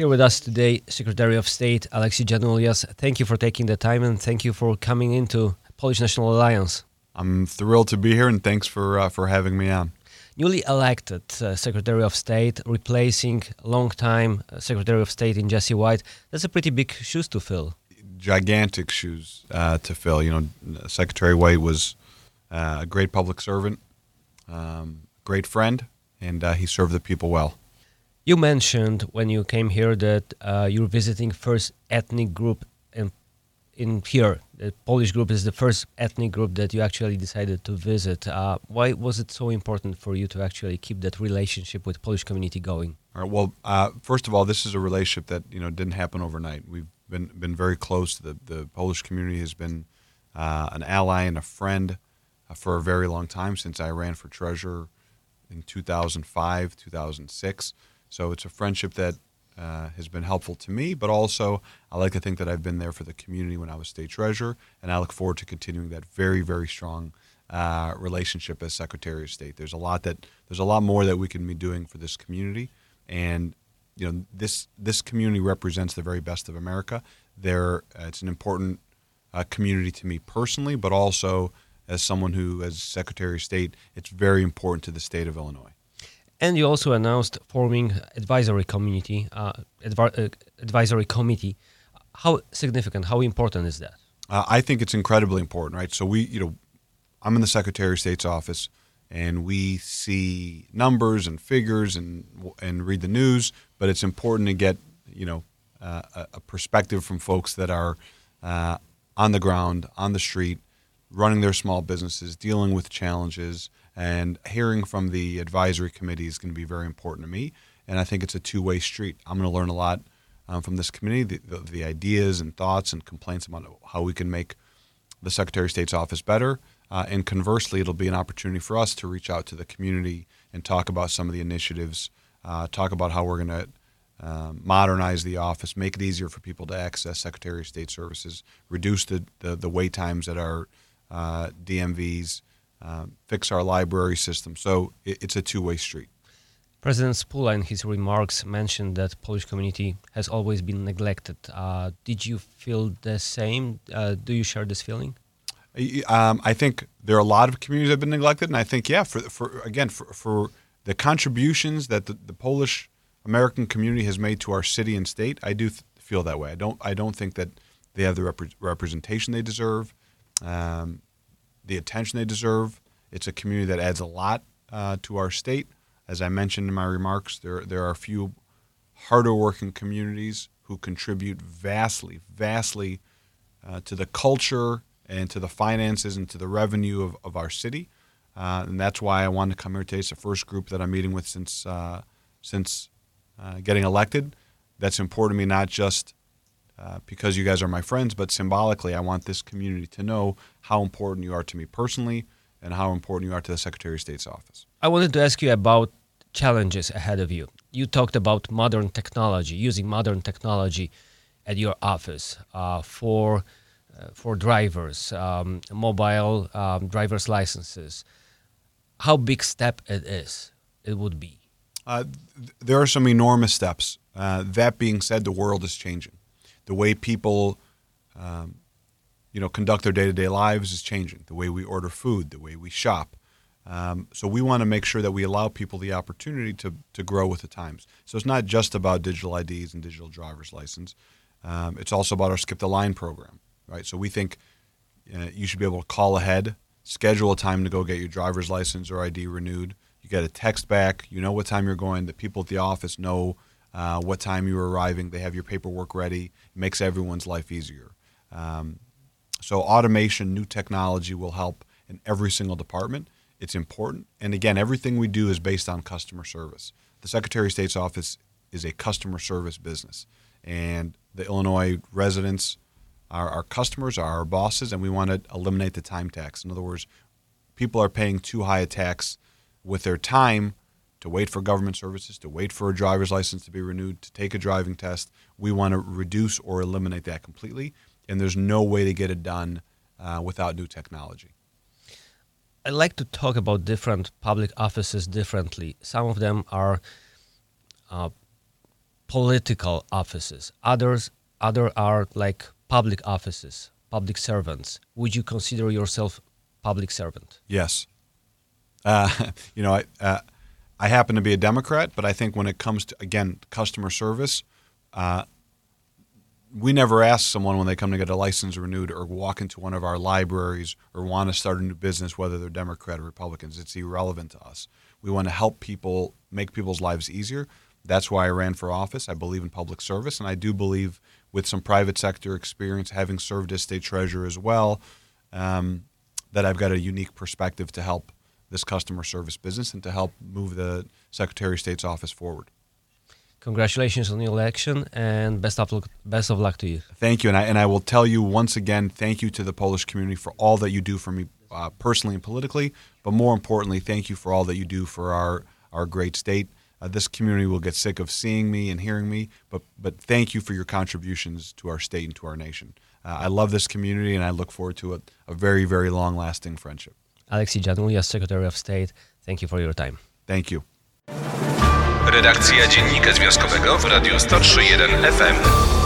Here with us today, Secretary of State Alexi Giannoulias. Thank you for taking the time and thank you for coming into Polish National Alliance. I'm thrilled to be here and thanks for uh, for having me on. Newly elected uh, Secretary of State, replacing long-time uh, Secretary of State in Jesse White. That's a pretty big shoes to fill. Gigantic shoes uh, to fill. You know, Secretary White was uh, a great public servant, um, great friend, and uh, he served the people well. You mentioned when you came here that uh, you're visiting first ethnic group in in here. The Polish group is the first ethnic group that you actually decided to visit. Uh, why was it so important for you to actually keep that relationship with Polish community going? All right. Well, uh, first of all, this is a relationship that you know didn't happen overnight. We've been been very close. The the Polish community has been uh, an ally and a friend uh, for a very long time since I ran for treasurer in 2005, 2006. So it's a friendship that uh, has been helpful to me, but also I like to think that I've been there for the community when I was state treasurer, and I look forward to continuing that very, very strong uh, relationship as Secretary of State. There's a lot that there's a lot more that we can be doing for this community, and you know this this community represents the very best of America. There, uh, it's an important uh, community to me personally, but also as someone who, as Secretary of State, it's very important to the state of Illinois. And you also announced forming advisory community, uh, advi- uh, advisory committee. How significant? How important is that? Uh, I think it's incredibly important, right? So we, you know, I'm in the Secretary of State's office, and we see numbers and figures and and read the news. But it's important to get, you know, uh, a, perspective from folks that are uh, on the ground, on the street, running their small businesses, dealing with challenges and hearing from the advisory committee is going to be very important to me. And I think it's a two way street. I'm going to learn a lot um, from this committee, the, the, the, ideas and thoughts and complaints about how we can make the Secretary of State's office better. Uh, and conversely, it'll be an opportunity for us to reach out to the community and talk about some of the initiatives, uh, talk about how we're going to um, modernize the office, make it easier for people to access Secretary of State services, reduce the, the, the wait times at our uh, DMVs, uh, fix our library system. So it, it's a two way street. President Spula, in his remarks, mentioned that Polish community has always been neglected. Uh, did you feel the same? Uh, do you share this feeling? Um, I think there are a lot of communities that have been neglected, and I think, yeah, for, for again, for, for the contributions that the, the, Polish American community has made to our city and state, I do th- feel that way. I don't, I don't think that they have the rep- representation they deserve um, the attention they deserve. It's a community that adds a lot uh, to our state. As I mentioned in my remarks, there there are a few harder working communities who contribute vastly, vastly uh, to the culture and to the finances and to the revenue of, of our city. Uh, and that's why I wanted to come here today. It's the first group that I'm meeting with since uh, since uh, getting elected. That's important to me, not just uh, because you guys are my friends, but symbolically, I want this community to know how important you are to me personally and how important you are to the Secretary of State's office. I wanted to ask you about challenges ahead of you. You talked about modern technology, using modern technology at your office uh, for uh, for drivers, um, mobile um, driver's licenses. How big step it is? It would be. Uh, th- there are some enormous steps. Uh, that being said, the world is changing the way people, um, you know, conduct their day-to-day lives is changing. The way we order food, the way we shop. Um, so we want to make sure that we allow people the opportunity to to grow with the times. So it's not just about digital IDs and digital driver's license. Um, it's also about our Skip the Line program, right? So we think uh, you should be able to call ahead, schedule a time to go get your driver's license or ID renewed. You get a text back. You know what time you're going. The people at the office know uh, what time you're arriving. They have your paperwork ready. It makes everyone's life easier. Um, so automation, new technology will help in every single department. It's important. And again, everything we do is based on customer service. The Secretary of State's office is a customer service business. And the Illinois residents are our customers, are our bosses, and we want to eliminate the time tax. In other words, people are paying too high a tax with their time to wait for government services, to wait for a driver's license to be renewed, to take a driving test. We want to reduce or eliminate that completely, and there's no way to get it done uh, without new technology. I like to talk about different public offices differently. Some of them are uh, political offices. Others, other are like public offices, public servants. Would you consider yourself public servant? Yes. Uh, you know, I, uh, I happen to be a Democrat, but I think when it comes to again customer service, uh, we never ask someone when they come to get a license renewed or walk into one of our libraries or want to start a new business whether they're Democrat or Republicans. It's irrelevant to us. We want to help people make people's lives easier. That's why I ran for office. I believe in public service, and I do believe with some private sector experience, having served as state treasurer as well, um, that I've got a unique perspective to help this customer service business and to help move the Secretary of State's office forward. Congratulations on your election and best of luck, best of luck to you. Thank you, and I and I will tell you once again, thank you to the Polish community for all that you do for me uh, personally and politically, but more importantly, thank you for all that you do for our our great state. Uh, this community will get sick of seeing me and hearing me, but but thank you for your contributions to our state and to our nation. Uh, I love this community, and I look forward to a, a very very long lasting friendship. Alexei Janulia, Secretary of State, thank you for your time. Thank you. Redakcja Dziennika Związkowego w Radiu 103.1 FM.